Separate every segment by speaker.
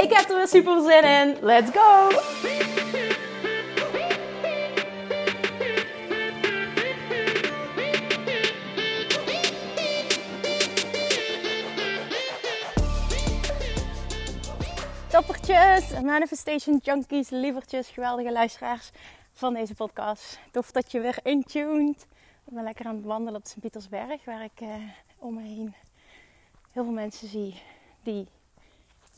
Speaker 1: Ik heb er weer super zin in. Let's go! Toppertjes, manifestation junkies, lievertjes, geweldige luisteraars van deze podcast. Tof dat je weer intuned. Ik ben lekker aan het wandelen op Sint-Pietersberg, waar ik eh, om me heen heel veel mensen zie die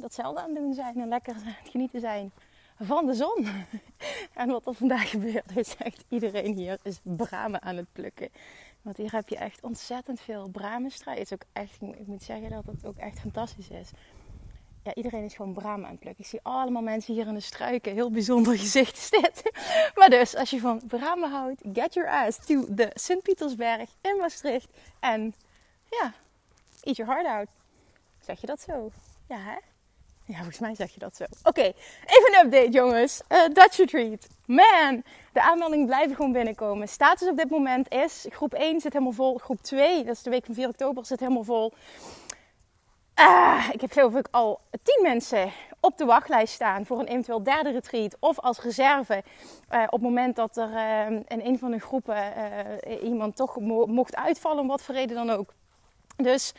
Speaker 1: datzelfde aan het doen zijn en lekker het genieten zijn van de zon. en wat er vandaag gebeurt, is echt iedereen hier is bramen aan het plukken. Want hier heb je echt ontzettend veel bramenstrijd. Het is ook echt, ik moet zeggen dat het ook echt fantastisch is ja, iedereen is gewoon bramen aan het plukken. Ik zie allemaal mensen hier in de struiken. Heel bijzonder gezicht is dit. Maar dus, als je van bramen houdt, get your ass to de Sint-Pietersberg in Maastricht. En ja, eat your heart out. Zeg je dat zo? Ja, hè? Ja, volgens mij zeg je dat zo. Oké, even een update jongens. Uh, Dutch Retreat. Man, de aanmeldingen blijven gewoon binnenkomen. Status op dit moment is, groep 1 zit helemaal vol. Groep 2, dat is de week van 4 oktober, zit helemaal vol. Ah, ik heb geloof ik al tien mensen op de wachtlijst staan voor een eventueel derde retreat. Of als reserve uh, op het moment dat er uh, in een van de groepen iemand toch mo mocht uitvallen, om wat voor reden dan ook. Dus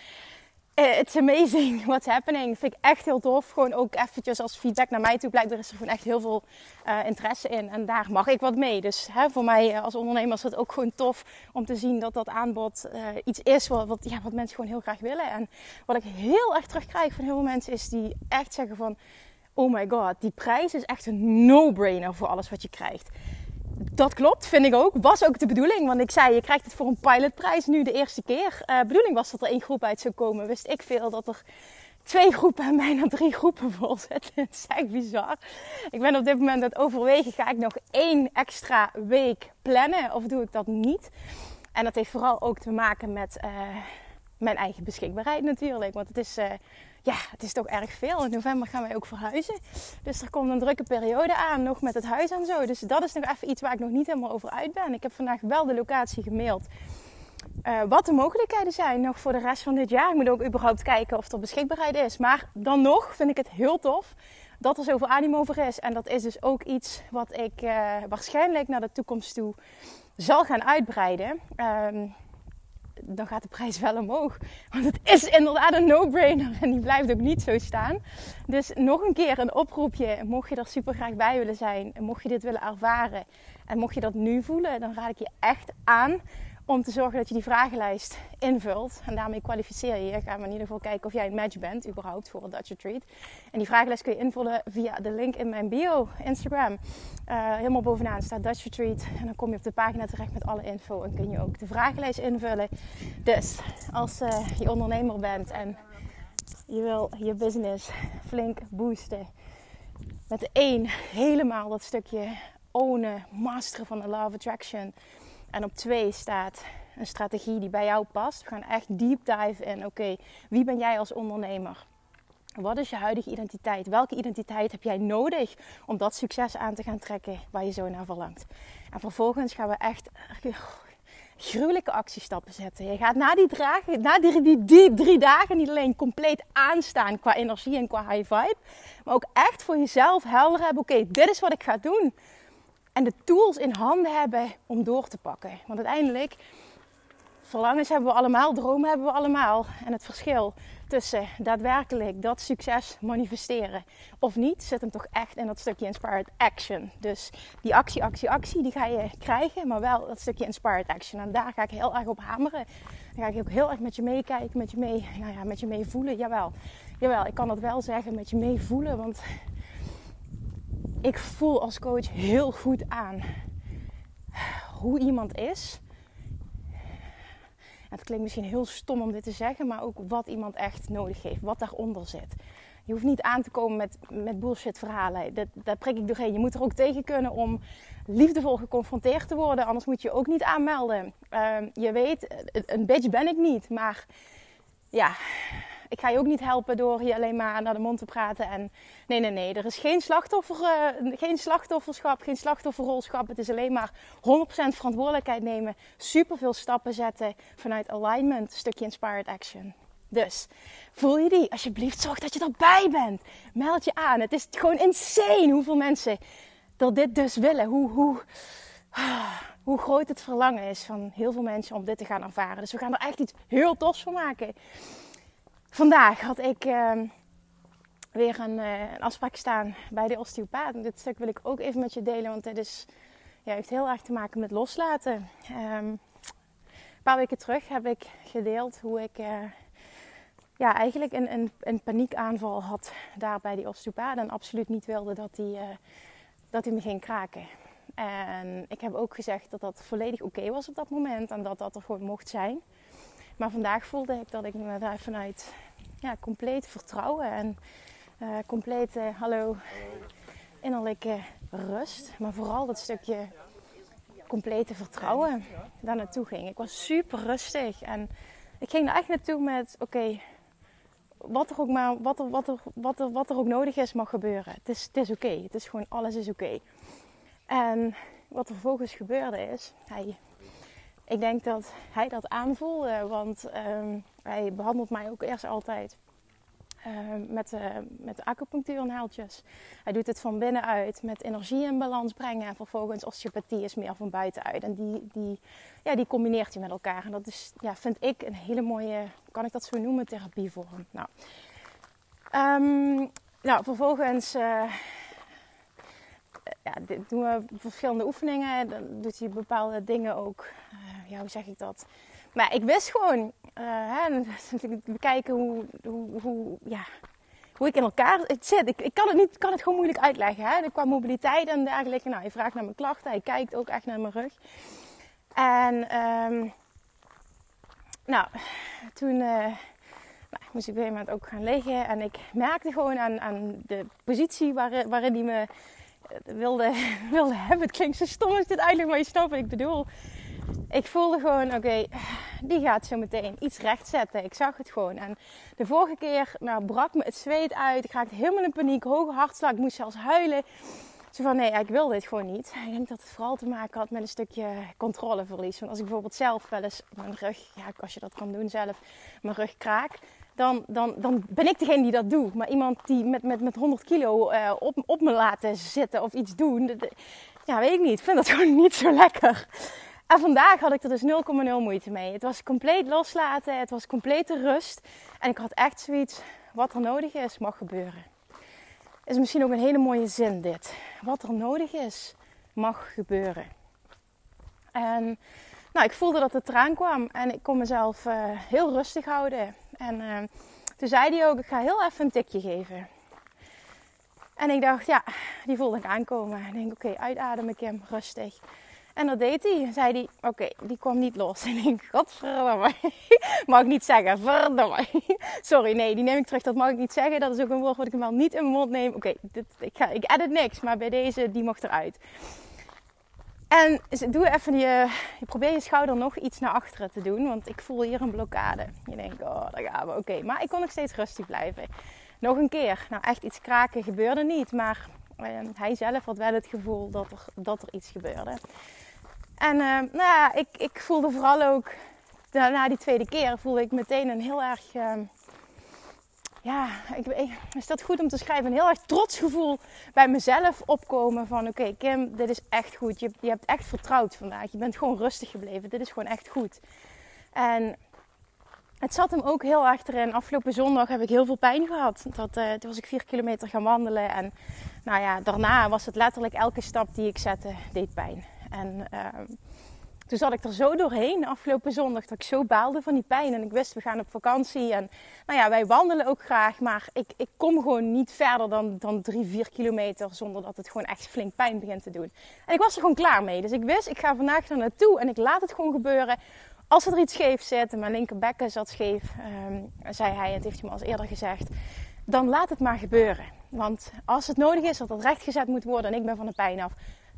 Speaker 1: it's amazing what's happening. Vind ik echt heel tof. Gewoon ook eventjes als feedback naar mij toe. Blijkt er is er gewoon echt heel veel uh, interesse in. En daar mag ik wat mee. Dus hè, voor mij als ondernemer is het ook gewoon tof om te zien dat dat aanbod iets is wat, wat, ja, wat mensen gewoon heel graag willen. En wat ik heel erg terugkrijg van heel veel mensen is die echt zeggen van... Oh my god, die prijs is echt een no-brainer voor alles wat je krijgt dat klopt, vind ik ook. Was ook de bedoeling. Want ik zei, je krijgt het voor een pilotprijs nu de eerste keer. Uh, bedoeling was dat er één groep uit zou komen. Wist ik veel dat er twee groepen en bijna drie groepen vol zitten. Het is echt bizar. Ik ben op dit moment aan het overwegen. Ga ik nog één extra week plannen of doe ik dat niet? En dat heeft vooral ook te maken met uh, mijn eigen beschikbaarheid natuurlijk. Want het is... Uh, ja, het is toch erg veel. In november gaan wij ook verhuizen. Dus er komt een drukke periode aan, nog met het huis en zo. Dus dat is nog even iets waar ik nog niet helemaal over uit ben. Ik heb vandaag wel de locatie gemaild. Uh, wat de mogelijkheden zijn nog voor de rest van dit jaar. Ik moet ook überhaupt kijken of er beschikbaarheid is. Maar dan nog vind ik het heel tof dat er zoveel animo over is. En dat is dus ook iets wat ik uh, waarschijnlijk naar de toekomst toe zal gaan uitbreiden. Uh, dan gaat de prijs wel omhoog. Want het is inderdaad een no-brainer en die blijft ook niet zo staan. Dus nog een keer een oproepje. Mocht je er super graag bij willen zijn, mocht je dit willen ervaren en mocht je dat nu voelen, dan raad ik je echt aan om te zorgen dat je die vragenlijst invult. En daarmee kwalificeer je je. Gaan we in ieder geval kijken of jij een match bent, überhaupt, voor een Dutch Retreat. En die vragenlijst kun je invullen via de link in mijn bio, Instagram. Uh, helemaal bovenaan staat Dutch Retreat. En dan kom je op de pagina terecht met alle info. En kun je ook de vragenlijst invullen. Dus als uh, je ondernemer bent en je wil je business flink boosten. Met één, helemaal dat stukje ownen, masteren van de Law of Attraction en op twee staat een strategie die bij jou past. We gaan echt deep dive in. Oké, wie ben jij als ondernemer? Wat is je huidige identiteit? Welke identiteit heb jij nodig om dat succes aan te gaan trekken waar je zo naar verlangt? En vervolgens gaan we echt gruwelijke actiestappen zetten. Je gaat na die, na die, drie dagen niet alleen compleet aanstaan qua energie en qua high vibe, maar ook echt voor jezelf helder hebben: oké, dit is wat ik ga doen en de tools in handen hebben om door te pakken. Want uiteindelijk, verlangens hebben we allemaal, dromen hebben we allemaal. En het verschil tussen daadwerkelijk dat succes manifesteren of niet, zit hem toch echt in dat stukje inspired action. Dus die actie, actie, actie, die ga je krijgen, maar wel dat stukje inspired action. En daar ga ik heel erg op hameren. Dan ga ik ook heel erg met je meekijken, met je mee, nou ja, met je mee voelen. Jawel, jawel, ik kan dat wel zeggen, met je mee voelen, want ik voel als coach heel goed aan hoe iemand is. het klinkt misschien heel stom om dit te zeggen, maar ook wat iemand echt nodig heeft, wat daaronder zit. Je hoeft niet aan te komen met, met bullshit verhalen. Dat, daar prik ik doorheen. Je moet er ook tegen kunnen om liefdevol geconfronteerd te worden. Anders moet je ook niet aanmelden. Ehm, je weet, een bitch ben ik niet. Maar ja, ik ga je ook niet helpen door je alleen maar naar de mond te praten. En nee, nee, nee. Er is geen, slachtoffer, uh, geen slachtofferschap, geen slachtofferrolschap. Het is alleen maar 100% verantwoordelijkheid nemen. Super veel stappen zetten vanuit alignment. Stukje inspired action. Dus voel je die? Alsjeblieft, zorg dat je erbij bent. Meld je aan. Het is gewoon insane hoeveel mensen dat dit dus willen. Hoe, hoe, hoe groot het verlangen is van heel veel mensen om dit te gaan ervaren. Dus we gaan er echt iets heel tofs van maken. Vandaag had ik ehm, weer een, uh, een, afspraak staan bij de osteopaat. En dit stuk wil ik ook even met je delen, want het is, ja, heeft heel erg te maken met loslaten. Um, een paar weken terug heb ik gedeeld hoe ik uh, ja, eigenlijk een, een, een, paniekaanval had daar bij die osteopaat. En absoluut niet wilde dat hij, uh, dat hij me ging kraken. En ik heb ook gezegd dat dat volledig oké was op dat moment en dat dat er gewoon mocht zijn. Maar vandaag voelde ik dat ik daar vanuit ja, compleet vertrouwen en uh, complete, hallo, innerlijke rust. Maar vooral dat stukje complete vertrouwen daar naartoe ging. Ik was super rustig en ik ging er echt naartoe met: oké, wat er ook maar, wat er, wat, er, wat, er, wat er ook nodig is, mag gebeuren. Het is, het is oké. Het is gewoon, alles is oké. En wat er vervolgens gebeurde is, hij ik denk dat hij dat aanvoelde, want um, hij behandelt mij ook eerst altijd uh, met, uh, met acupunctuurnaaltjes. Hij doet het van binnenuit met energie in balans brengen. En vervolgens osteopathie is meer van buitenuit. En die, die, ja, die combineert hij met elkaar. En dat is, ja, vind ik een hele mooie, kan ik dat zo noemen, therapievorm. Nou, um, nou vervolgens uh, ja, dit doen we verschillende oefeningen. Dan doet hij bepaalde dingen ook. Uh, ja, hoe zeg ik dat? Maar ik wist gewoon, uh, hè, bekijken hoe, hoe, hoe, ja, hoe ik in elkaar zit. Ik, kan het niet, kan het gewoon moeilijk uitleggen. Hè? Qua mobiliteit en dergelijke. Nou, hij vraagt naar mijn klachten. Hij kijkt ook echt naar mijn rug. En um, nou, toen nou, moest ik op een gegeven moment ook gaan liggen. En ik merkte gewoon aan, aan de positie waarin, waarin hij me wilde, wilde hebben. Het klinkt zo stom als dit uitleg, maar je snapt ik bedoel. Ik voelde gewoon, oké, die gaat zo meteen iets rechtzetten. Ik zag het gewoon. En de vorige keer nou, brak me het zweet uit. Ik raakte helemaal in paniek, hoge hartslag. Ik moest zelfs huilen. Zo van, nee, ik wil dit gewoon niet. Ik denk dat het vooral te maken had met een stukje controleverlies. Want als ik bijvoorbeeld zelf wel eens mijn rug, ja, als je dat kan doen zelf, mijn rug kraak dan, dan, dan ben ik degene die dat doet. Maar iemand die met, met, met 100 kilo uh, op, op me laten zitten of iets doen, ja, weet ik niet. Ik vind dat gewoon niet zo lekker. En vandaag had ik er dus 0,0 moeite mee. Het was compleet loslaten, het was complete rust. En ik had echt zoiets, wat er nodig is, mag gebeuren. Is misschien ook een hele mooie zin dit. Wat er nodig is, mag gebeuren. En nou, ik voelde dat het eraan kwam en ik kon mezelf uh, heel rustig houden. En uh, toen zei hij ook, ik ga heel even een tikje geven. En ik dacht, ja, die voelde ik aankomen. En ik denk, oké, uitademen Kim, rustig. En dat deed hij. Zei hij, oké, die kwam niet los. En ik denk, godverdomme. mag ik niet zeggen, verdomme. Sorry, nee, die neem ik terug. Dat mag ik niet zeggen. Dat is ook een woord wat ik hem wel niet in mijn mond neem. Oké, ik, ik edit niks. Maar bij deze, die mocht eruit. En doe even je, je probeer je schouder nog iets naar achteren te doen, want ik voel hier een blokkade. Je denkt, oh, daar gaan we, oké. Maar ik kon nog steeds rustig blijven. Nog een keer. Nou, echt iets kraken gebeurde niet, maar uh, hij zelf had wel het gevoel dat er, dat er iets gebeurde. En uh, nou ja, ik, ik voelde vooral ook, na die tweede keer, voelde ik meteen een heel erg... Uh, ja, ik, is dat goed om te schrijven? Een heel erg trots gevoel bij mezelf opkomen van oké Kim, dit is echt goed. Je, je hebt echt vertrouwd vandaag. Je bent gewoon rustig gebleven. Dit is gewoon echt goed. En het zat hem ook heel achterin. Afgelopen zondag heb ik heel veel pijn gehad. Dat, uh, toen was ik vier kilometer gaan wandelen. En nou ja, daarna was het letterlijk elke stap die ik zette, deed pijn. En uh, toen zat ik er zo doorheen afgelopen zondag dat ik zo baalde van die pijn. En ik wist, we gaan op vakantie. En nou ja, wij wandelen ook graag. Maar ik, ik kom gewoon niet verder dan, dan drie, vier kilometer zonder dat het gewoon echt flink pijn begint te doen. En ik was er gewoon klaar mee. Dus ik wist, ik ga vandaag er naartoe en ik laat het gewoon gebeuren. Als er iets scheef zit, en mijn linkerbekken zat scheef, um, zei hij, het heeft hij me al eerder gezegd dan laat het maar gebeuren. Want als het nodig is dat het rechtgezet moet worden en ik ben van de pijn af,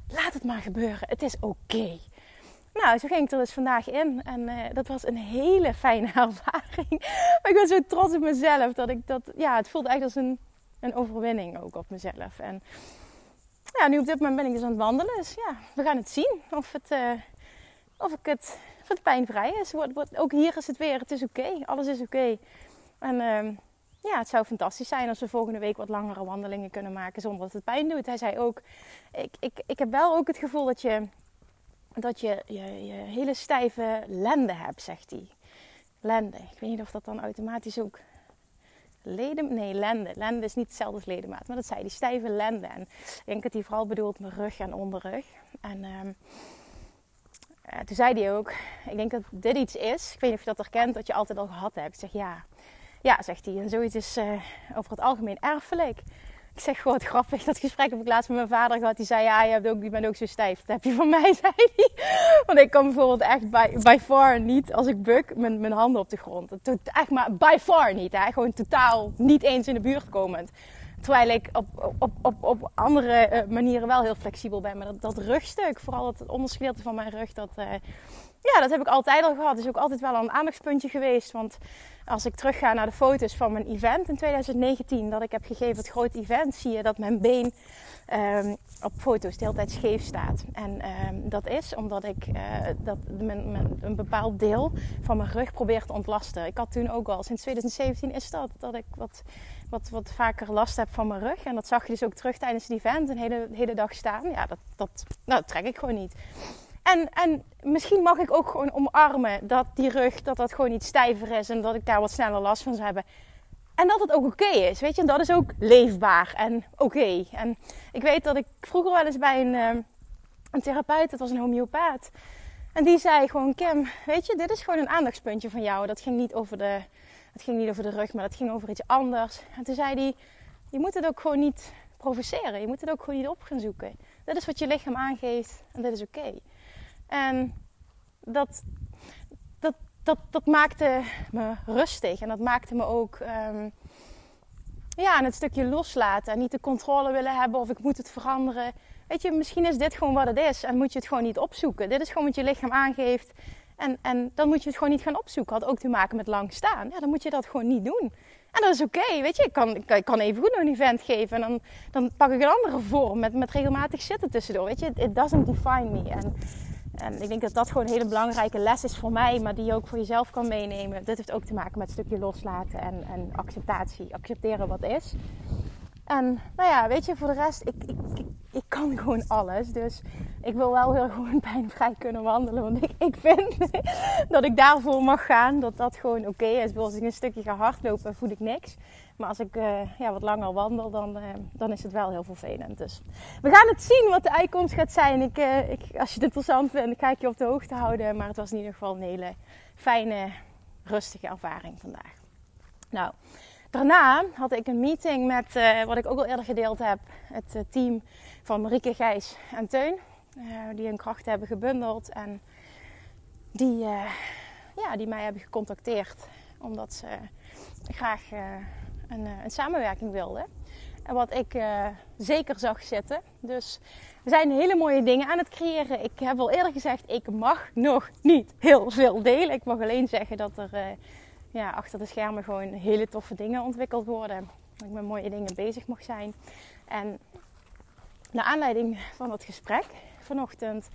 Speaker 1: laat het maar gebeuren. Het is oké. Nou, zo ging ik er dus vandaag in. En uh, dat was een hele fijne ervaring. Maar ik ben zo trots op mezelf. Dat ik dat, ja, het voelde echt als een, een overwinning ook op mezelf. En ja, nu op dit moment ben ik dus aan het wandelen. Dus ja, we gaan het zien of het, uh, of ik het, of het pijnvrij is. Wat, ook hier is het weer, het is oké. Alles is oké. En uh, ja, het zou fantastisch zijn als we volgende week wat langere wandelingen kunnen maken zonder dat het pijn doet. Hij zei ook, ik, ik, ik heb wel ook het gevoel dat je dat je, je, je hele stijve lende hebt, zegt hij. Lende. Ik weet niet of dat dan automatisch ook leden... Nee, lende. Lende is niet hetzelfde als ledemaat. Maar dat zei die stijve lende. En ik denk dat hij vooral bedoelt mijn rug en onderrug. En uh, toen zei hij ook... Ik denk dat dit iets is. Ik weet niet of je dat herkent. Dat je altijd al gehad hebt. Ik zeg ja. Ja, zegt hij. En zoiets is uh, over het algemeen erfelijk. Ik zeg gewoon grappig. Dat gesprek heb ik laatst met mijn vader gehad. Die zei, ja, je, hebt ook, je bent ook zo stijf. Dat heb je van mij, zei hij. Want ik kan bijvoorbeeld echt by, by far niet, als ik buk, mijn, mijn handen op de grond. Echt maar by far niet. Hè? Gewoon totaal niet eens in de buurt komend. Terwijl ik op, op, op, op andere eh, manieren wel heel flexibel ben. Maar dat, dat rugstuk, vooral het onderschedelte van mijn rug, dat, uh, ja, dat heb ik altijd al gehad. Dat is ook altijd wel een aandachtspuntje geweest. Want als ik terugga naar de foto's van mijn event in 2019, dat ik heb gegeven, het grote event, zie je dat mijn been um, op foto's de hele tijd scheef staat. En um, dat is omdat ik uh, dat mijn, een bepaald deel van mijn rug probeer te ontlasten. Ik had toen ook al, sinds 2017 is dat, dat ik wat, wat, wat vaker last heb van mijn rug. En dat zag je dus ook terug tijdens het event, een hele, hele dag staan. Ja, dat, dat, nou, dat trek ik gewoon niet. En, en misschien mag ik ook gewoon omarmen dat die rug, dat dat gewoon iets stijver is en dat ik daar wat sneller last van zou hebben. En dat het ook oké is, weet je. En dat is ook leefbaar en oké. En ik weet dat ik vroeger wel eens bij een, uh, een therapeut, dat was een homeopaat. En die zei gewoon, Kim, weet je, dit is gewoon een aandachtspuntje van jou. Dat ging niet over de, dat ging niet over de rug, maar dat ging over iets anders. En toen zei hij, je moet het ook gewoon niet provoceren. Je moet het ook gewoon niet op gaan zoeken. Dit is wat je lichaam aangeeft en dit is oké. En dat, dat, dat, dat maakte me rustig. En dat maakte me ook um, ja, het stukje loslaten. En niet de controle willen hebben of ik moet het veranderen. Weet je, misschien is dit gewoon wat het is. En moet je het gewoon niet opzoeken. Dit is gewoon wat je lichaam aangeeft. En, en dan moet je het gewoon niet gaan opzoeken. Had ook te maken met lang staan. Ja, dan moet je dat gewoon niet doen. En dat is oké, weet je. Ik kan, ik kan even goed een event geven. En dan, dan pak ik een andere vorm met, met regelmatig zitten tussendoor. Weet je, it doesn't define me. En en ik denk dat dat gewoon een hele belangrijke les is voor mij, maar die je ook voor jezelf kan meenemen. Dit heeft ook te maken met een stukje loslaten en, en acceptatie. Accepteren wat is. En nou ja, weet je, voor de rest, ik, ik, ik, kan gewoon alles. Dus ik wil wel heel gewoon pijnvrij kunnen wandelen. Want ik, ik vind dat ik daarvoor mag gaan. Dat dat gewoon oké is. Als ik een stukje ga hardlopen, voel ik niks. Maar als ik uh, ja, wat langer wandel, dan, uh, dan is het wel heel vervelend. Dus we gaan het zien wat de uitkomst gaat zijn. Ik, uh, ik, als je het interessant vindt, ga ik je op de hoogte houden. Maar het was in ieder geval een hele fijne, rustige ervaring vandaag. Nou, daarna had ik een meeting met, wat ik ook al eerder gedeeld heb, het team van Marieke, Gijs en Teun. die hun krachten hebben gebundeld en die, ja, die mij hebben gecontacteerd. Omdat ze graag een, eh, een samenwerking wilde. En wat ik uh, zeker zag zitten. Dus we zijn hele mooie dingen aan het creëren. Ik heb al eerder gezegd, ik mag nog niet heel veel delen. Ik mag alleen zeggen dat er uh, ja, achter de schermen gewoon hele toffe dingen ontwikkeld worden. Dat ik met mooie dingen bezig mag zijn. En naar aanleiding van het gesprek vanochtend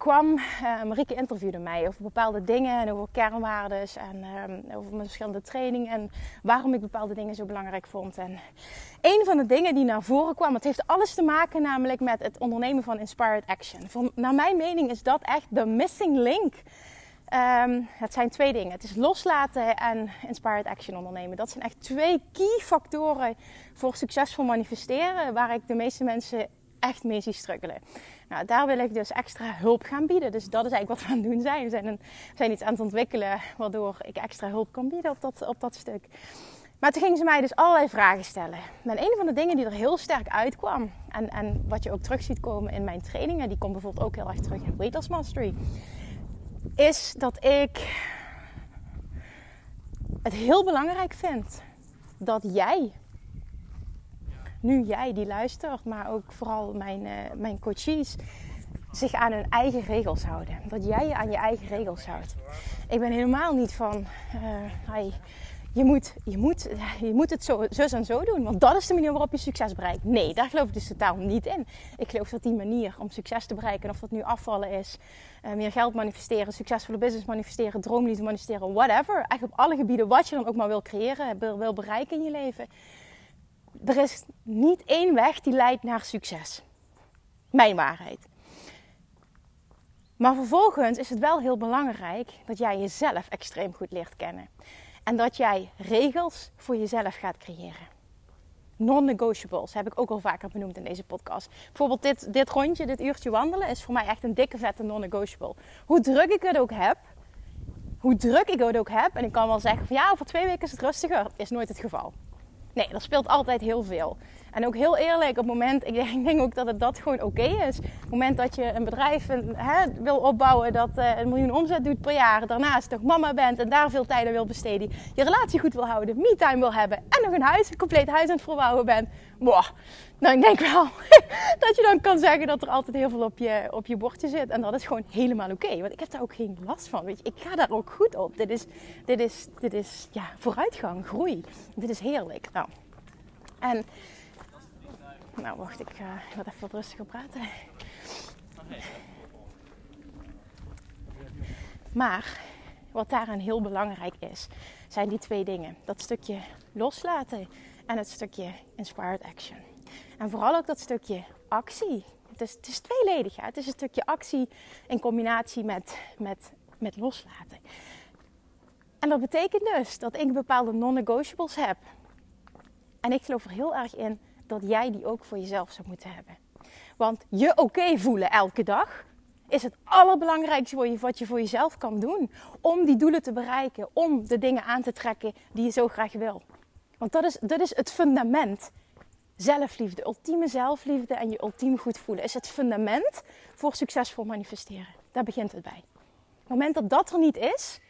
Speaker 1: kwam, uh, interviewde mij over bepaalde dingen en over kernwaardes en uh, over mijn verschillende trainingen en waarom ik bepaalde dingen zo belangrijk vond. En een van de dingen die naar voren kwam, het heeft alles te maken namelijk met het ondernemen van inspired action. Van, naar mijn mening is dat echt de missing link. Um, het zijn twee dingen. Het is loslaten en inspired action ondernemen. Dat zijn echt twee key factoren voor succesvol manifesteren waar ik de meeste mensen echt mee struggelen. Nou, daar wil ik dus extra hulp gaan bieden. Dus dat is eigenlijk wat we aan het doen zijn. We zijn, een, zijn iets aan het ontwikkelen waardoor ik extra hulp kan bieden op dat, op dat stuk. Maar toen gingen ze mij dus allerlei vragen stellen. En een van de dingen die er heel sterk uitkwam, en, en wat je ook terug ziet komen in mijn trainingen, die komt bijvoorbeeld ook heel erg terug in Weight Mastery, is dat ik het heel belangrijk vind dat jij, nu jij die luistert, maar ook vooral mijn, uh, mijn coaches, zich aan hun eigen regels houden. Dat jij je aan je eigen regels houdt. Ik ben helemaal niet van, uh, je moet, je, moet, je moet het zo, zo en zo doen, want dat is de manier waarop je succes bereikt. Nee, daar geloof ik dus totaal niet in. Ik geloof dat die manier om succes te bereiken, of dat nu afvallen is, uh, meer geld manifesteren, succesvolle business manifesteren, droomliefde manifesteren, whatever. Eigenlijk op alle gebieden wat je dan ook maar wil creëren, wil bereiken in je leven. Er is niet één weg die leidt naar succes. Mijn waarheid. Maar vervolgens is het wel heel belangrijk dat jij jezelf extreem goed leert kennen. En dat jij regels voor jezelf gaat creëren. Non-negotiables heb ik ook al vaker benoemd in deze podcast. Bijvoorbeeld dit, dit rondje, dit uurtje wandelen, is voor mij echt een dikke vette non-negotiable. Hoe druk ik het ook heb, hoe druk ik het ook heb, en ik kan wel zeggen van ja, over twee weken is het rustiger, is nooit het geval. Nee, er speelt altijd heel veel. En ook heel eerlijk, op het moment, ik denk, ik denk ook dat het dat gewoon oké is. Op het moment dat je een bedrijf hè, wil opbouwen dat uh, een miljoen omzet doet per jaar, daarnaast toch mama bent en daar veel tijd aan wil besteden, je relatie goed wil houden, me-time wil hebben en nog een huis, een compleet huis aan het verbouwen bent. Boah, nou ik denk wel dat je dan kan zeggen dat er altijd heel veel op je, op je bordje zit. En dat is gewoon helemaal oké, want ik heb daar ook geen last van. Weet je, ik ga daar ook goed op. Dit is, dit is, dit is ja, vooruitgang, groei. Dit is heerlijk. Nou, en nou, wacht, ik wat even wat rustiger praten. Maar wat daaraan heel belangrijk is, zijn die twee dingen. Dat stukje loslaten en het stukje inspired action. En vooral ook dat stukje actie. Het is, het is tweeledig. Het is een stukje actie in combinatie met, met, met loslaten. En dat betekent dus dat ik bepaalde non-negotiables heb. En ik geloof er heel erg in dat jij die ook voor jezelf zou moeten hebben. Want je oké voelen elke dag is het allerbelangrijkste wat je voor jezelf kan doen. Om die doelen te bereiken, om de dingen aan te trekken die je zo graag wil. Want dat is, dat is het fundament. Zelfliefde, ultieme zelfliefde en je ultiem goed voelen is het fundament voor succesvol manifesteren. Daar begint het bij. Op het moment dat dat er niet is,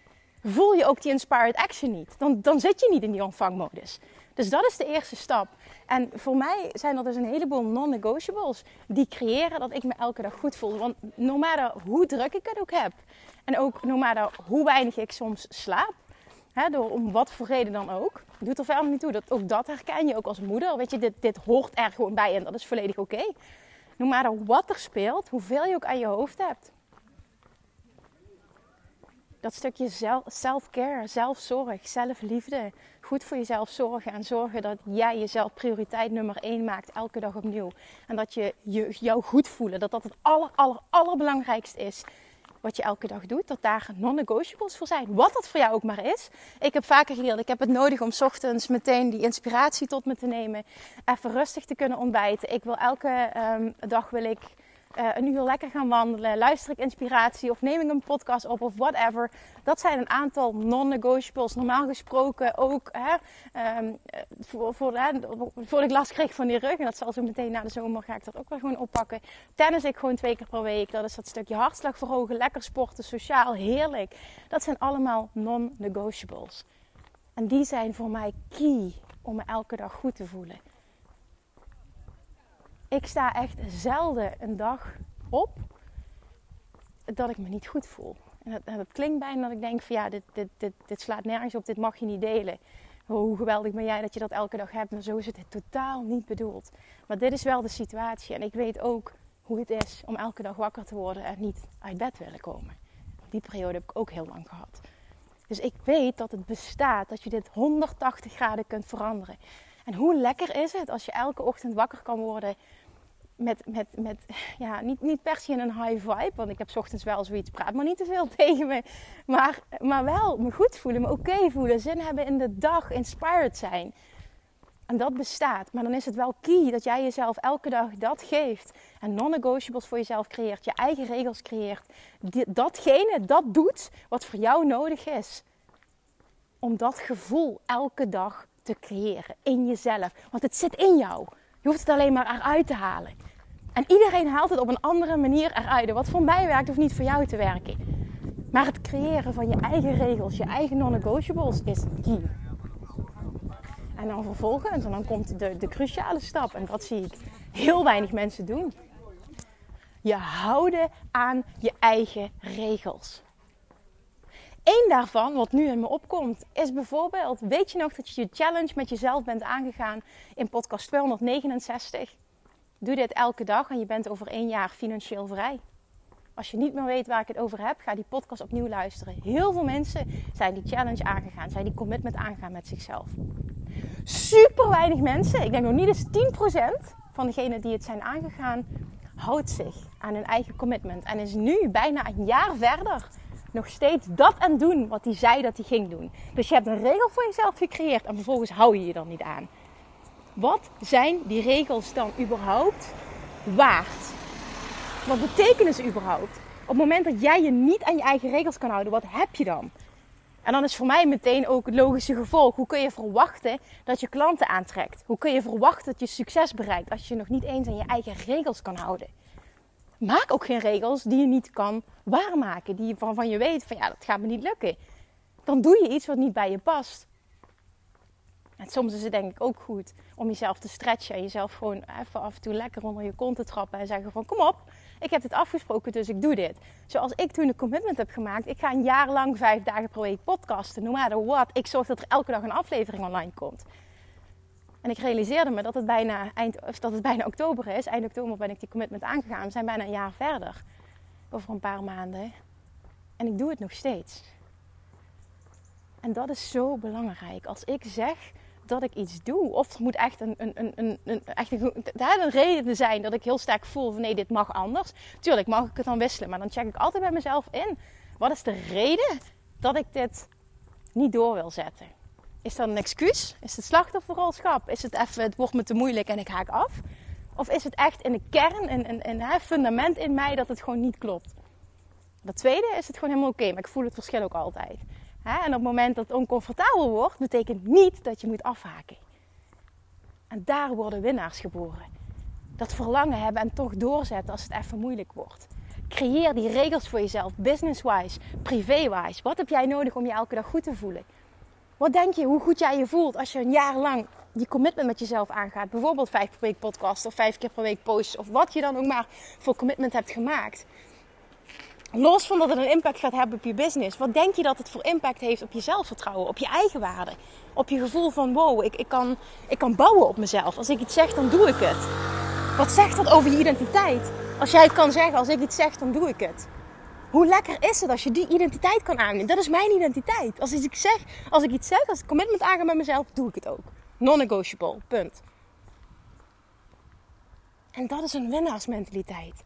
Speaker 1: voel je ook die inspired action niet. Dan, dan zit je niet in die ontvangmodus. Dus dat is de eerste stap. En voor mij zijn er dus een heleboel non-negotiables die creëren dat ik me elke dag goed voel. Want no matter hoe druk ik het ook heb, en ook no matter hoe weinig ik soms slaap, door om wat voor reden dan ook, doet er verder niet toe. Dat, ook dat herken je ook als moeder. Weet je, dit, dit hoort er gewoon bij en dat is volledig oké. Okay. No matter wat er speelt, hoeveel je ook aan je hoofd hebt, dat stukje self-care, zelfzorg, zelfliefde. Goed voor jezelf zorgen en zorgen dat jij jezelf prioriteit nummer één maakt elke dag opnieuw. En dat je, je jou goed voelen, dat dat het aller, allerbelangrijkste is wat je elke dag doet. Dat daar non-negotiables voor zijn. Wat dat voor jou ook maar is. Ik heb vaker geleerd, ik heb het nodig om ochtends meteen die inspiratie tot me te nemen. Even rustig te kunnen ontbijten. Ik wil elke um, dag wil ik uh, een uur lekker gaan wandelen, luister ik inspiratie of neem ik een podcast op of whatever. Dat zijn een aantal non-negotiables. Normaal gesproken ook hè, um, voor, voor, hè, voor ik last kreeg van die rug. En dat zal zo meteen na de zomer ga ik dat ook wel gewoon oppakken. Tennis ik gewoon twee keer per week. Dat is dat stukje hartslag verhogen, lekker sporten, sociaal, heerlijk. Dat zijn allemaal non-negotiables. En die zijn voor mij key om me elke dag goed te voelen ik sta echt zelden een dag op dat ik me niet goed voel. En dat, klinkt bijna dat ik denk van ja, dit, dit, dit, dit slaat nergens op, dit mag je niet delen. Hoe geweldig ben jij dat je dat elke dag hebt, maar zo is het totaal niet bedoeld. Maar dit is wel de situatie en ik weet ook hoe het is om elke dag wakker te worden en niet uit bed willen komen. Die periode heb ik ook heel lang gehad. Dus ik weet dat het bestaat, dat je dit 180 graden kunt veranderen. En hoe lekker is het als je elke ochtend wakker kan worden met, met, met ja, niet, niet per se een high vibe. Want ik heb ochtends wel zoiets, praat maar niet te veel tegen me. Maar, maar wel me goed voelen, me oké voelen, zin hebben in de dag, inspired zijn. En dat bestaat. Maar dan is het wel key dat jij jezelf elke dag dat geeft. En non-negotiables voor jezelf creëert. Je eigen regels creëert. Datgene, dat doet wat voor jou nodig is. Om dat gevoel elke dag te creëren. In jezelf. Want het zit in jou. Je hoeft het alleen maar eruit te halen. En iedereen haalt het op een andere manier eruit. Wat voor mij werkt, hoeft niet voor jou te werken. Maar het creëren van je eigen regels, je eigen non-negotiables is key. En dan vervolgens, en dan komt de, de cruciale stap. En dat zie ik heel weinig mensen doen. Je houden aan je eigen regels. Eén daarvan, wat nu in me opkomt, is bijvoorbeeld: weet je nog dat je je challenge met jezelf bent aangegaan in podcast 269? Doe dit elke dag en je bent over één jaar financieel vrij. Als je niet meer weet waar ik het over heb, ga die podcast opnieuw luisteren. Heel veel mensen zijn die challenge aangegaan, zijn die commitment aangegaan met zichzelf. Super weinig mensen, ik denk nog niet eens 10% van degenen die het zijn aangegaan, houdt zich aan hun eigen commitment. En is nu, bijna een jaar verder, nog steeds dat aan doen wat hij zei dat hij ging doen. Dus je hebt een regel voor jezelf gecreëerd en vervolgens hou je je er niet aan. Wat zijn die regels dan überhaupt waard? Wat betekenen ze überhaupt? Op het moment dat jij je niet aan je eigen regels kan houden, wat heb je dan? En dan is voor mij meteen ook het logische gevolg. Hoe kun je verwachten dat je klanten aantrekt? Hoe kun je verwachten dat je succes bereikt als je nog niet eens aan je eigen regels kan houden? Maak ook geen regels die je niet kan waarmaken. Die waarvan je weet van ja, dat gaat me niet lukken. Dan doe je iets wat niet bij je past. En soms is het denk ik ook goed om jezelf te stretchen. En jezelf gewoon even af en toe lekker onder je kont te trappen. En zeggen van kom op, ik heb dit afgesproken, dus ik doe dit. Zoals ik toen een commitment heb gemaakt. Ik ga een jaar lang vijf dagen per week podcasten. No matter what. Ik zorg dat er elke dag een aflevering online komt. En ik realiseerde me dat het bijna, eind, of dat het bijna oktober is. Eind oktober ben ik die commitment aangegaan. We zijn bijna een jaar verder. Over een paar maanden. En ik doe het nog steeds. En dat is zo belangrijk. Als ik zeg dat ik iets doe. Of er moet echt een, een, een, een, een, echt een, reden zijn dat ik heel sterk voel van nee, dit mag anders. Tuurlijk mag ik het dan wisselen, maar dan check ik altijd bij mezelf in. Wat is de reden dat ik dit niet door wil zetten? Is dat een excuus? Is het slachtofferrolschap? Is het even, het wordt me te moeilijk en ik haak af? Of is het echt in de kern, een, een, fundament in mij dat het gewoon niet klopt? Dat tweede is het gewoon helemaal oké, maar ik voel het verschil ook altijd. En op het moment dat het oncomfortabel wordt, betekent niet dat je moet afhaken. En daar worden winnaars geboren. Dat verlangen hebben en toch doorzetten als het even moeilijk wordt. Creëer die regels voor jezelf, business-wise, privé-wise. Wat heb jij nodig om je elke dag goed te voelen? Wat denk je hoe goed jij je voelt als je een jaar lang die commitment met jezelf aangaat? Bijvoorbeeld vijf per week podcast of vijf keer per week posts of wat je dan ook maar voor commitment hebt gemaakt. Los van dat het een impact gaat hebben op je business, wat denk je dat het voor impact heeft op je zelfvertrouwen, op je eigen waarde? Op je gevoel van wow, ik, ik, kan, ik kan bouwen op mezelf. Als ik iets zeg, dan doe ik het. Wat zegt dat over je identiteit? Als jij het kan zeggen, als ik iets zeg, dan doe ik het. Hoe lekker is het als je die identiteit kan aannemen? Dat is mijn identiteit. Als ik, zeg, als ik iets zeg, als ik commitment aanga met mezelf, doe ik het ook. Non-negotiable, punt. En dat is een winnaarsmentaliteit.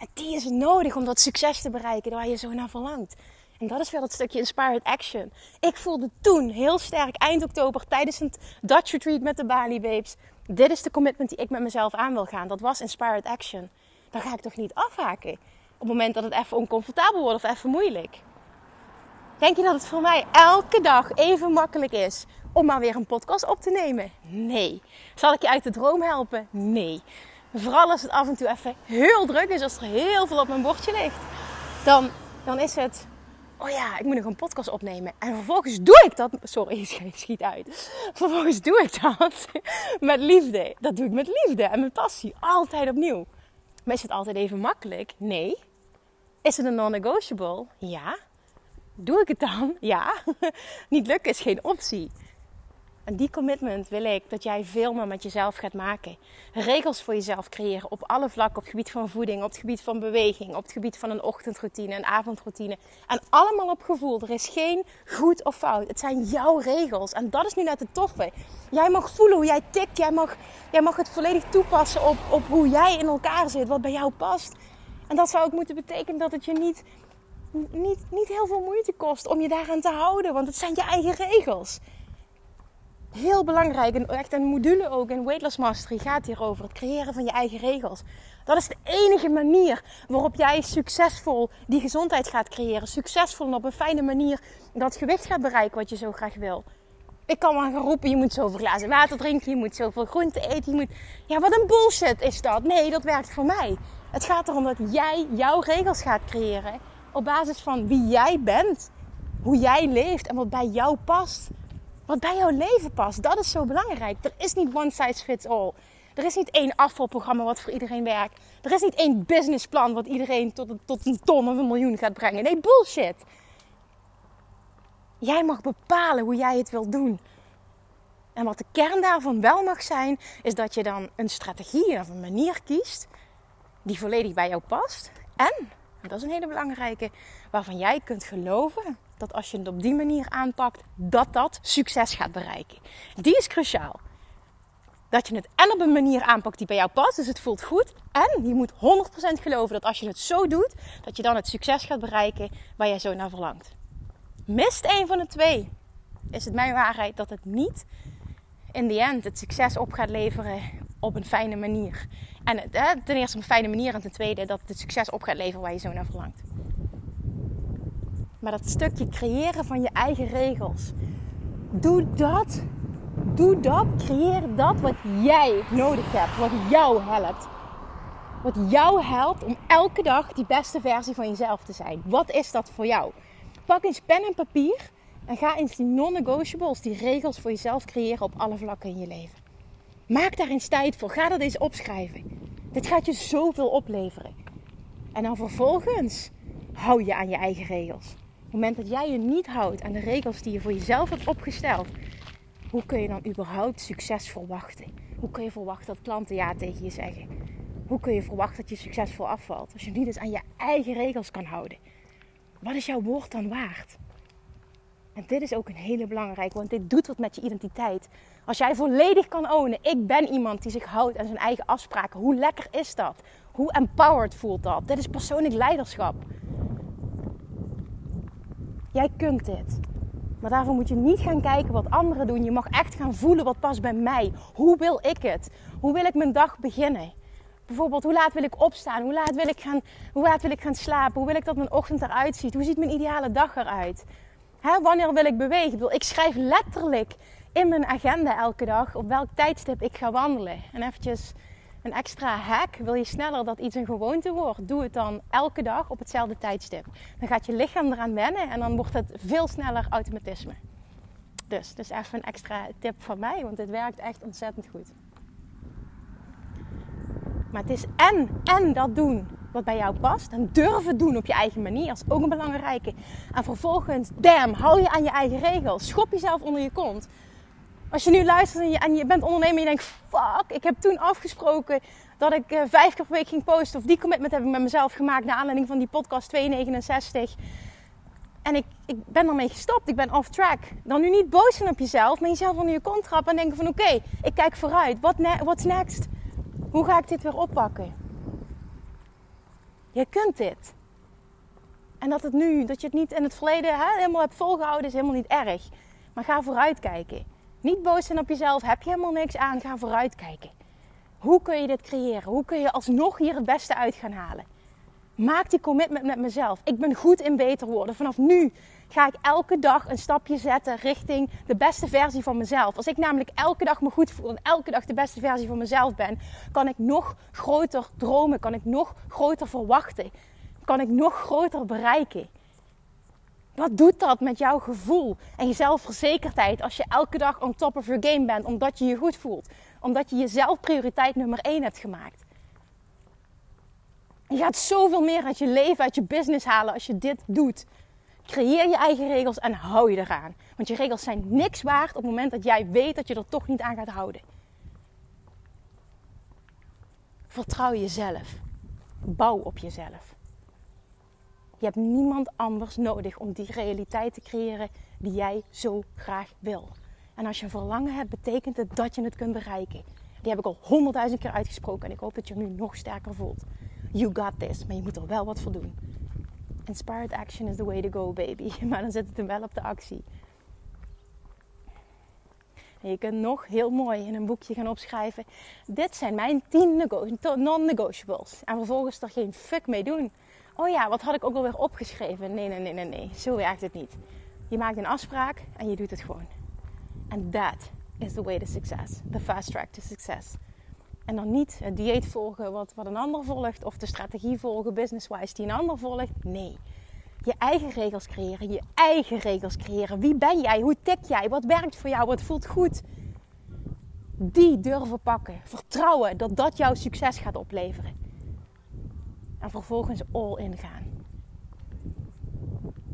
Speaker 1: En die is nodig om dat succes te bereiken waar je zo naar verlangt. En dat is weer dat stukje inspired action. Ik voelde toen heel sterk eind oktober tijdens een Dutch retreat met de Bali Babes. Dit is de commitment die ik met mezelf aan wil gaan. Dat was inspired action. Dan ga ik toch niet afhaken op het moment dat het even oncomfortabel wordt of even moeilijk. Denk je dat het voor mij elke dag even makkelijk is om maar weer een podcast op te nemen? Nee. Zal ik je uit de droom helpen? Nee. Vooral als het af en toe even heel druk is, als er heel veel op mijn bordje ligt. Dan, dan is het, oh ja, ik moet nog een podcast opnemen. En vervolgens doe ik dat, sorry, ik schiet uit. Vervolgens doe ik dat met liefde. Dat doe ik met liefde en met passie. Altijd opnieuw. Maar is het altijd even makkelijk? Nee. Is het een non-negotiable? Ja. Doe ik het dan? Ja. Niet lukken is geen optie. En die commitment wil ik dat jij veel meer met jezelf gaat maken. Regels voor jezelf creëren op alle vlakken. Op het gebied van voeding, op het gebied van beweging, op het gebied van een ochtendroutine, een avondroutine. En allemaal op gevoel. Er is geen goed of fout. Het zijn jouw regels. En dat is nu net het toffe. Jij mag voelen hoe jij tikt. Jij mag, jij mag het volledig toepassen op, op hoe jij in elkaar zit. Wat bij jou past. En dat zou ook moeten betekenen dat het je niet, niet, niet heel veel moeite kost om je daaraan te houden. Want het zijn je eigen regels. Heel belangrijk, en echt een module ook in Weightless Mastery gaat hierover. Het creëren van je eigen regels. Dat is de enige manier waarop jij succesvol die gezondheid gaat creëren. Succesvol en op een fijne manier dat gewicht gaat bereiken wat je zo graag wil. Ik kan wel gaan roepen, je moet zoveel glazen water drinken, je moet zoveel groente eten, je moet... Ja, wat een bullshit is dat. Nee, dat werkt voor mij. Het gaat erom dat jij jouw regels gaat creëren op basis van wie jij bent, hoe jij leeft en wat bij jou past. Wat bij jouw leven past, dat is zo belangrijk. Er is niet one size fits all. Er is niet één afvalprogramma wat voor iedereen werkt. Er is niet één businessplan wat iedereen tot, tot een ton of een miljoen gaat brengen. Nee, bullshit. Jij mag bepalen hoe jij het wilt doen. En wat de kern daarvan wel mag zijn, is dat je dan een strategie of een manier kiest die volledig bij jou past. En, en dat is een hele belangrijke, waarvan jij kunt geloven dat als je het op die manier aanpakt, dat dat succes gaat bereiken. Die is cruciaal. Dat je het en op een manier aanpakt die bij jou past, dus het voelt goed. En je moet 100% geloven dat als je het zo doet, dat je dan het succes gaat bereiken waar jij zo naar verlangt. Mist een van de twee, is het mijn waarheid dat het niet in the end het succes op gaat leveren op een fijne manier. En ten eerste op een fijne manier en ten tweede dat het succes op gaat leveren waar je zo naar verlangt. Maar dat stukje creëren van je eigen regels. Doe dat. Doe dat. Creëer dat wat jij nodig hebt. Wat jou helpt. Wat jou helpt om elke dag die beste versie van jezelf te zijn. Wat is dat voor jou? Pak eens pen en papier en ga eens die non-negotiables, die regels voor jezelf creëren op alle vlakken in je leven. Maak daar eens tijd voor. Ga dat eens opschrijven. Dit gaat je zoveel opleveren. En dan vervolgens hou je aan je eigen regels. Op het moment dat jij je niet houdt aan de regels die je voor jezelf hebt opgesteld, hoe kun je dan überhaupt succes verwachten? Hoe kun je verwachten dat klanten ja tegen je zeggen? Hoe kun je verwachten dat je succesvol afvalt als je niet eens aan je eigen regels kan houden? Wat is jouw woord dan waard? En dit is ook een hele belangrijke, want dit doet wat met je identiteit. Als jij volledig kan ownen, ik ben iemand die zich houdt aan zijn eigen afspraken. Hoe lekker is dat? Hoe empowered voelt dat? Dit is persoonlijk leiderschap. Jij kunt dit. Maar daarvoor moet je niet gaan kijken wat anderen doen. Je mag echt gaan voelen wat past bij mij. Hoe wil ik het? Hoe wil ik mijn dag beginnen? Bijvoorbeeld, hoe laat wil ik opstaan? Hoe laat wil ik gaan, hoe laat wil ik gaan slapen? Hoe wil ik dat mijn ochtend eruit ziet? Hoe ziet mijn ideale dag eruit? Hè, wanneer wil ik bewegen? Ik schrijf letterlijk in mijn agenda elke dag op welk tijdstip ik ga wandelen. En eventjes een extra hack. Wil je sneller dat iets een gewoonte wordt? Doe het dan elke dag op hetzelfde tijdstip. Dan gaat je lichaam eraan wennen en dan wordt het veel sneller automatisme. Dus, dus even een extra tip van mij, want dit werkt echt ontzettend goed. Maar het is en, en dat doen wat bij jou past. En durven doen op je eigen manier. Dat is ook een belangrijke. En vervolgens, damn, hou je aan je eigen regels. Schop jezelf onder je kont. Als je nu luistert en je, en je bent ondernemer en je denkt... Fuck, ik heb toen afgesproken dat ik uh, vijf keer per week ging posten. Of die commitment heb ik met mezelf gemaakt naar aanleiding van die podcast 269. En ik, ik ben ermee gestopt. Ik ben off track. Dan nu niet boos zijn op jezelf, maar jezelf onder je kont trappen en denken van... Oké, ik kijk vooruit. What's next? Hoe ga ik dit weer oppakken? Je kunt dit. En dat het nu, dat je het niet in het verleden helemaal hebt volgehouden, is helemaal niet erg. Maar ga vooruitkijken. Niet boos zijn op jezelf, heb je helemaal niks aan, ga vooruitkijken. Hoe kun je dit creëren? Hoe kun je alsnog hier het beste uit gaan halen? Maak die commitment met mezelf. Ik ben goed in beter worden. Vanaf nu ga ik elke dag een stapje zetten richting de beste versie van mezelf. Als ik namelijk elke dag me goed voel en elke dag de beste versie van mezelf ben, kan ik nog groter dromen, kan ik nog groter verwachten, kan ik nog groter bereiken. Wat doet dat met jouw gevoel en je zelfverzekerdheid als je elke dag on top of your game bent omdat je je goed voelt? Omdat je jezelf prioriteit nummer 1 hebt gemaakt. Je gaat zoveel meer uit je leven, uit je business halen als je dit doet. Creëer je eigen regels en hou je eraan. Want je regels zijn niks waard op het moment dat jij weet dat je er toch niet aan gaat houden. Vertrouw jezelf. Bouw op jezelf. Je hebt niemand anders nodig om die realiteit te creëren die jij zo graag wil. En als je een verlangen hebt, betekent het dat je het kunt bereiken. Die heb ik al honderdduizend keer uitgesproken en ik hoop dat je hem nu nog sterker voelt. You got this, maar je moet er wel wat voor doen. Inspired action is the way to go, baby. Maar dan zit het hem wel op de actie. En je kunt nog heel mooi in een boekje gaan opschrijven. Dit zijn mijn 10 non-negotiables. En vervolgens er geen fuck mee doen. Oh ja, wat had ik ook alweer opgeschreven? Nee, nee, nee, nee, nee. Zo werkt het niet. Je maakt een afspraak en je doet het gewoon. And that is the way to success. The fast track to success. En dan niet het dieet volgen wat, wat een ander volgt. Of de strategie volgen business-wise die een ander volgt. Nee. je eigen regels creëren. Je eigen regels creëren. Wie ben jij? Hoe tik jij? Wat werkt voor jou? Wat voelt goed? Die durven pakken. Vertrouwen dat dat jouw succes gaat opleveren. En vervolgens all in gaan.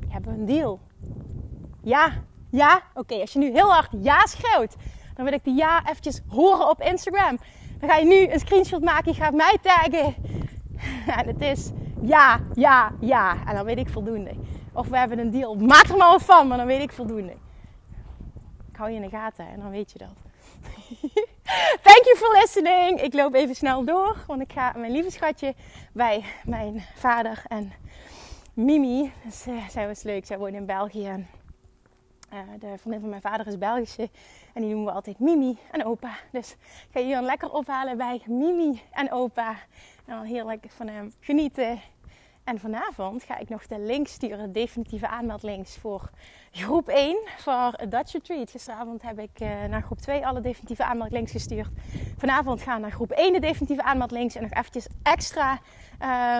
Speaker 1: Hebben we een deal? Ja, ja. Oké, als je nu heel hard ja schreeuwt, dan wil ik die ja eventjes horen op Instagram. Dan ga je nu een screenshot maken, je gaat mij taggen. En het is ja, ja, ja. En dan weet ik voldoende. Of we hebben een deal. Maak er maar wat van, maar dan weet ik voldoende. Ik hou je in de gaten en dan weet je dat. Thank you for listening. Ik loop even snel door, want ik ga mijn lieve schatje bij mijn vader en Mimi. Dus, uh, zij was leuk, zij woont in België. Uh, de vriendin van mijn vader is Belgische en die noemen we altijd Mimi en opa. Dus ik ga dan lekker ophalen bij Mimi en opa. En dan heerlijk van hem genieten. En vanavond ga ik nog de link sturen, definitieve aanmeldlinks voor groep 1 voor Dutch Retreat. Gisteravond heb ik uh, naar groep 2 alle definitieve aanmeldlinks gestuurd. Vanavond gaan naar groep 1 de definitieve aanmeldlinks. En nog eventjes extra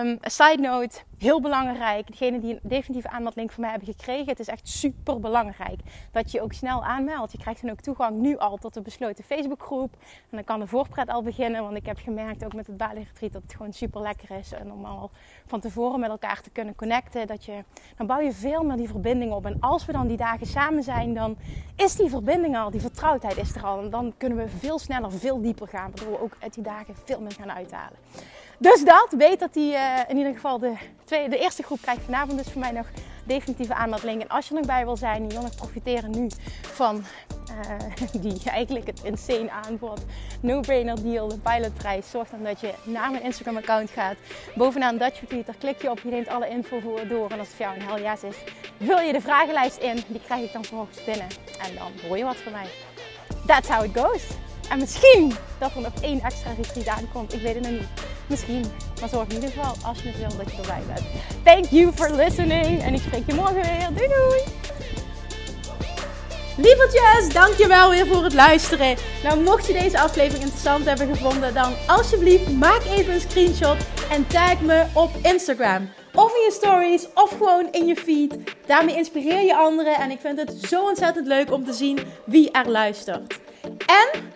Speaker 1: um, side note, heel belangrijk. Degene die een definitieve aanmeldlink van mij hebben gekregen. Het is echt super belangrijk dat je ook snel aanmeldt. Je krijgt dan ook toegang nu al tot de besloten Facebookgroep. En dan kan de voorpret al beginnen. Want ik heb gemerkt ook met het Bali Retreat dat het gewoon super lekker is. En om al van tevoren met elkaar te kunnen connecten. Dat je, dan bouw je veel meer die verbinding op. En als we dan die dagen samen zijn, dan is die verbinding al, die vertrouwdheid is er al. En dan kunnen we veel sneller, veel dieper gaan. Waardoor we ook uit die dagen veel meer gaan uithalen. Dus dat, weet dat die uh, in ieder geval de, tweede, de eerste groep krijgt vanavond dus voor mij nog definitieve aanmelding. En als je er nog bij wil zijn, nog profiteren nu van uh, die eigenlijk het insane aanbod. No-brainer deal, de pilotprijs. Zorg dan dat je naar mijn Instagram account gaat. Bovenaan Dutch Retreat, daar klik je op, je neemt alle info voor door. En als het voor jou een hel yes is, vul je de vragenlijst in. Die krijg ik dan vervolgens binnen. En dan hoor je wat van mij. That's how it goes. En misschien dat er nog één extra retreat aankomt. Ik weet het nog niet. Misschien. Maar zorg in ieder geval als je het wil dat je erbij bent. Thank you for listening. En ik spreek je morgen weer. Doei doei. Lievertjes, dankjewel weer voor het luisteren. Nou, mocht je deze aflevering interessant hebben gevonden, dan alsjeblieft maak even een screenshot en tag me op Instagram. Of in je stories, of gewoon in je feed. Daarmee inspireer je anderen en ik vind het zo ontzettend leuk om te zien wie er luistert. En